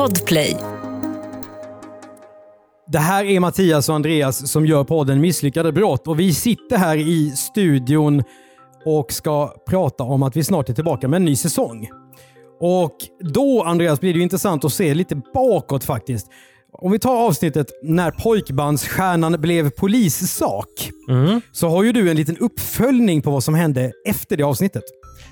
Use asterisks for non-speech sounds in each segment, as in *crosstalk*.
Podplay. Det här är Mattias och Andreas som gör podden Misslyckade brott och vi sitter här i studion och ska prata om att vi snart är tillbaka med en ny säsong. Och då Andreas blir det intressant att se lite bakåt faktiskt. Om vi tar avsnittet när pojkbandsstjärnan blev polissak. Så har ju du en liten uppföljning på vad som hände efter det avsnittet.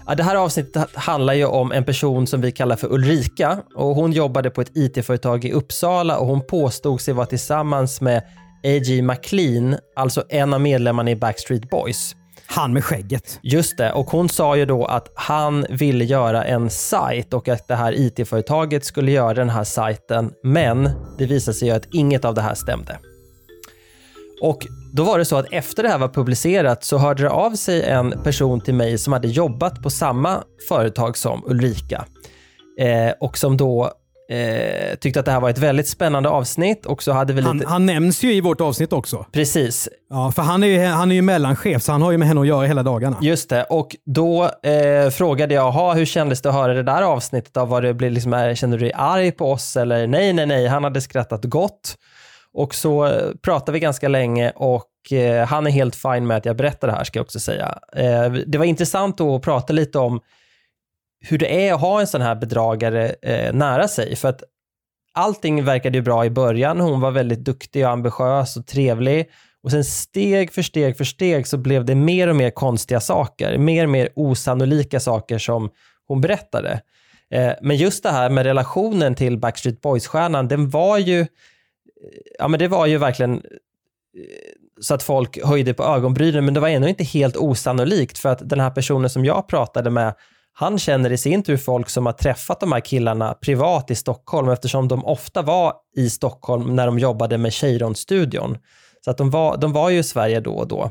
Ja, det här avsnittet handlar ju om en person som vi kallar för Ulrika och hon jobbade på ett IT-företag i Uppsala och hon påstod sig vara tillsammans med A.J. McLean, alltså en av medlemmarna i Backstreet Boys. Han med skägget. Just det, och hon sa ju då att han ville göra en sajt och att det här IT-företaget skulle göra den här sajten, men det visade sig ju att inget av det här stämde. Och då var det så att efter det här var publicerat så hörde det av sig en person till mig som hade jobbat på samma företag som Ulrika. Eh, och som då eh, tyckte att det här var ett väldigt spännande avsnitt och så hade vi lite... Han, han nämns ju i vårt avsnitt också. Precis, Ja, för han är ju, han är ju mellanchef så han har ju med henne att göra hela dagarna. Just det, och då eh, frågade jag, "Jaha, hur kändes det att höra det där avsnittet? Av vad det blev liksom, är- kände du dig arg på oss? Eller nej, nej, nej, han hade skrattat gott. Och så eh, pratade vi ganska länge och eh, han är helt fin med att jag berättar det här, ska jag också säga. Eh, det var intressant då att prata lite om hur det är att ha en sån här bedragare nära sig. För att allting verkade ju bra i början. Hon var väldigt duktig och ambitiös och trevlig. Och sen steg för steg för steg så blev det mer och mer konstiga saker. Mer och mer osannolika saker som hon berättade. Men just det här med relationen till Backstreet Boys-stjärnan, den var ju, ja men det var ju verkligen eh, så att folk höjde på ögonbrynen, men det var ändå inte helt osannolikt för att den här personen som jag pratade med, han känner i sin tur folk som har träffat de här killarna privat i Stockholm eftersom de ofta var i Stockholm när de jobbade med Cheiron-studion. Så att de var, de var ju i Sverige då och då.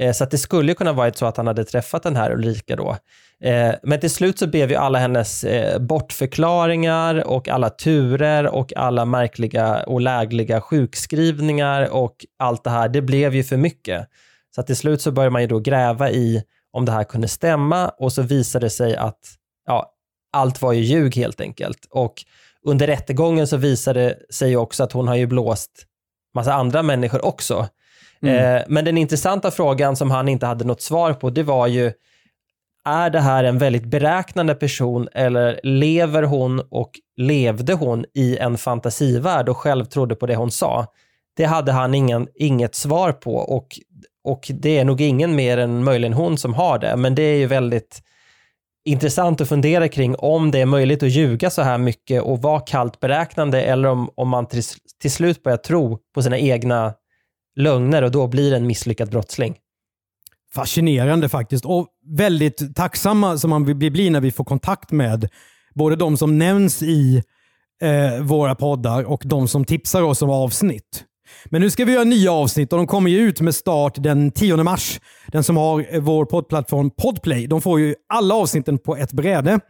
Eh, så att det skulle ju kunna varit så att han hade träffat den här Ulrika då. Eh, men till slut så blev ju alla hennes eh, bortförklaringar och alla turer och alla märkliga och lägliga sjukskrivningar och allt det här, det blev ju för mycket. Så att till slut så började man ju då gräva i om det här kunde stämma och så visade det sig att ja, allt var ju ljug helt enkelt. Och under rättegången så visade det sig ju också att hon har ju blåst massa andra människor också. Mm. Eh, men den intressanta frågan som han inte hade något svar på, det var ju, är det här en väldigt beräknande person eller lever hon och levde hon i en fantasivärld och själv trodde på det hon sa? Det hade han ingen, inget svar på och, och det är nog ingen mer än möjligen hon som har det, men det är ju väldigt intressant att fundera kring om det är möjligt att ljuga så här mycket och vara kallt beräknande eller om, om man till, till slut börjar tro på sina egna lögner och då blir en misslyckad brottsling. Fascinerande faktiskt och väldigt tacksamma som man blir bli när vi får kontakt med både de som nämns i eh, våra poddar och de som tipsar oss om avsnitt. Men nu ska vi göra nya avsnitt och de kommer ju ut med start den 10 mars. Den som har eh, vår poddplattform Podplay, de får ju alla avsnitten på ett bräde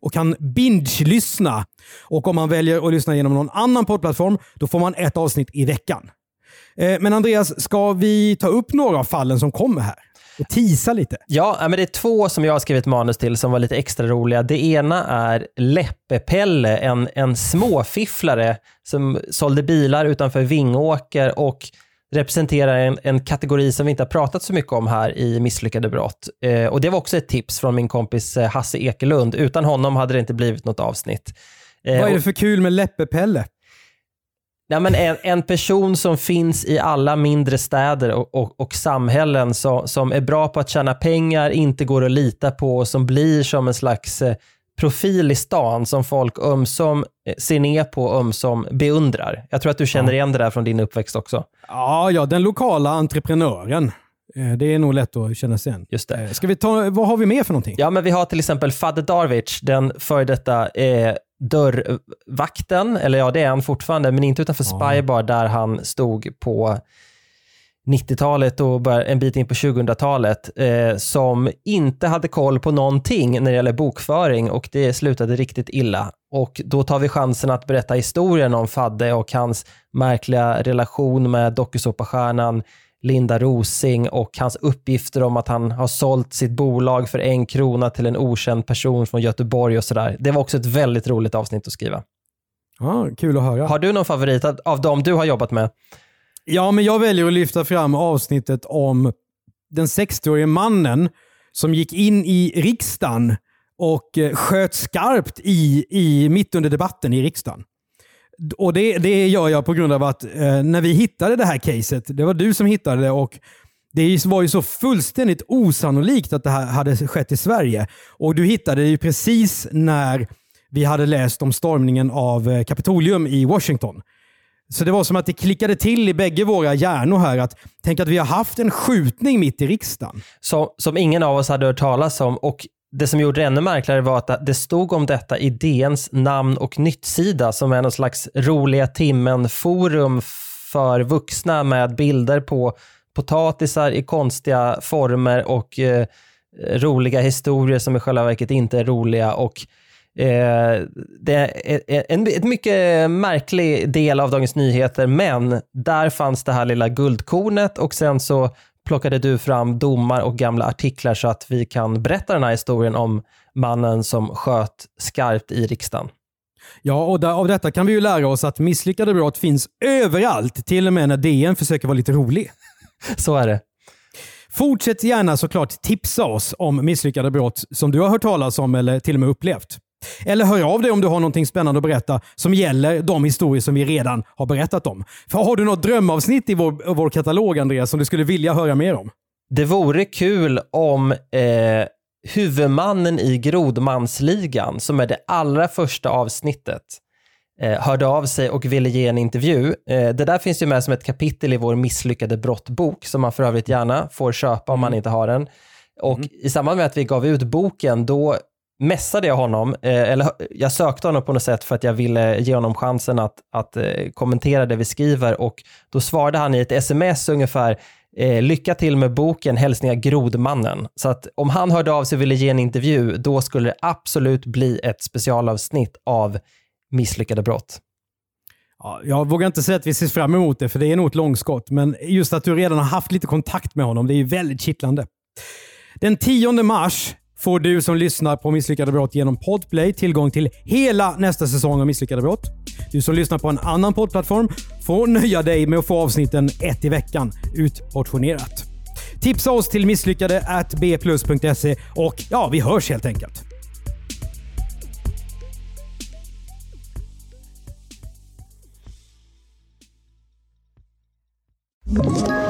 och kan binge-lyssna. Och om man väljer att lyssna genom någon annan poddplattform, då får man ett avsnitt i veckan. Eh, Men Andreas, ska vi ta upp några av fallen som kommer här? Och tisa lite. Ja, men det är två som jag har skrivit manus till som var lite extra roliga. Det ena är Läppe-Pelle, en, en småfifflare som sålde bilar utanför Vingåker och representerar en, en kategori som vi inte har pratat så mycket om här i misslyckade brott. Eh, och det var också ett tips från min kompis eh, Hasse Ekelund. Utan honom hade det inte blivit något avsnitt. Eh, Vad är det för kul med Läppe-Pelle? Nej, men en, en person som finns i alla mindre städer och, och, och samhällen så, som är bra på att tjäna pengar, inte går att lita på och som blir som en slags eh, profil i stan som folk ömsom eh, ser ner på och ömsom beundrar. Jag tror att du känner igen det där från din uppväxt också. Ja, ja, den lokala entreprenören. Eh, Det är nog lätt att känna igen. Just det. Ska vi ta, vad har vi mer för någonting? Ja, men vi har till exempel Fadde Darwich, den före detta eh, dörrvakten, eller ja, det är han fortfarande, men inte utanför Spybar där han stod på 90-talet och en bit in på 2000-talet, eh, som inte hade koll på någonting när det gäller bokföring och det slutade riktigt illa. Och då tar vi chansen att berätta historien om Fadde och hans märkliga relation med dokusåpastjärnan Linda Rosing och hans uppgifter om att han har sålt sitt bolag för en krona till en okänd person från Göteborg och sådär. Det var också ett väldigt roligt avsnitt att skriva. Ja, kul att höra. Har du någon favorit av, dem du har jobbat med? Ja, men jag väljer att lyfta fram avsnittet om den 60-årige mannen som gick in i riksdagen och eh, sköt skarpt i, i, mitt under debatten i riksdagen. Och det, det gör jag på grund av att eh, när vi hittade det här caset, det var du som hittade det och det var ju så fullständigt osannolikt att det här hade skett i Sverige. Och du hittade det ju precis när vi hade läst om stormningen av eh, Kapitolium i Washington. Så det var som att det klickade till i bägge våra hjärnor här. att Tänk att vi har haft en skjutning mitt i riksdagen. Som, som ingen av oss hade hört talas om och det som gjorde det ännu märkligare var att det stod om detta i DNs namn och nyttsida som är någon slags roliga timmen-forum för vuxna med bilder på potatisar i konstiga former och eh, roliga historier som i själva verket inte är roliga. Och eh, det är en, en mycket märklig del av Dagens Nyheter, men där fanns det här lilla guldkornet och sen så plockade du fram domar och gamla artiklar så att vi kan berätta den här historien om mannen som sköt skarpt i riksdagen. Ja, och av detta kan vi ju lära oss att misslyckade brott finns överallt, till och med när DN försöker vara lite rolig. *laughs* Så är det. Fortsätt gärna såklart tipsa oss om misslyckade brott som du har hört talas om eller till och med upplevt. Eller hör av dig om du har något spännande att berätta som gäller de historier som vi redan har berättat om. För har du något drömavsnitt i vår, vår katalog, Andreas, som du skulle vilja höra mer om? Det vore kul om eh, huvudmannen i Grodmansligan, som är det allra första avsnittet, eh, hörde av sig och ville ge en intervju. Eh, det där finns ju med som ett kapitel i vår misslyckade brottbok, som man för övrigt gärna får köpa om man mm. inte har den. Och mm. i samband med att vi gav ut boken, då mässade jag honom, eh, eller jag sökte honom på något sätt för att jag ville ge honom chansen att, att eh, kommentera det vi skriver och då svarade han i ett sms ungefär eh, lycka till med boken, hälsningar Grodmannen. Så att om han hörde av sig och ville ge en intervju, då skulle det absolut bli ett specialavsnitt av misslyckade brott. Ja, jag vågar inte säga att vi ser fram emot det, för det är nog ett långskott. Men just att du redan har haft lite kontakt med honom, det är ju väldigt kittlande. Den 10 mars får du som lyssnar på Misslyckade brott genom Podplay tillgång till hela nästa säsong av Misslyckade brott. Du som lyssnar på en annan poddplattform får nöja dig med att få avsnitten ett i veckan utportionerat. Tipsa oss till misslyckade bplus.se och ja, vi hörs helt enkelt. Ett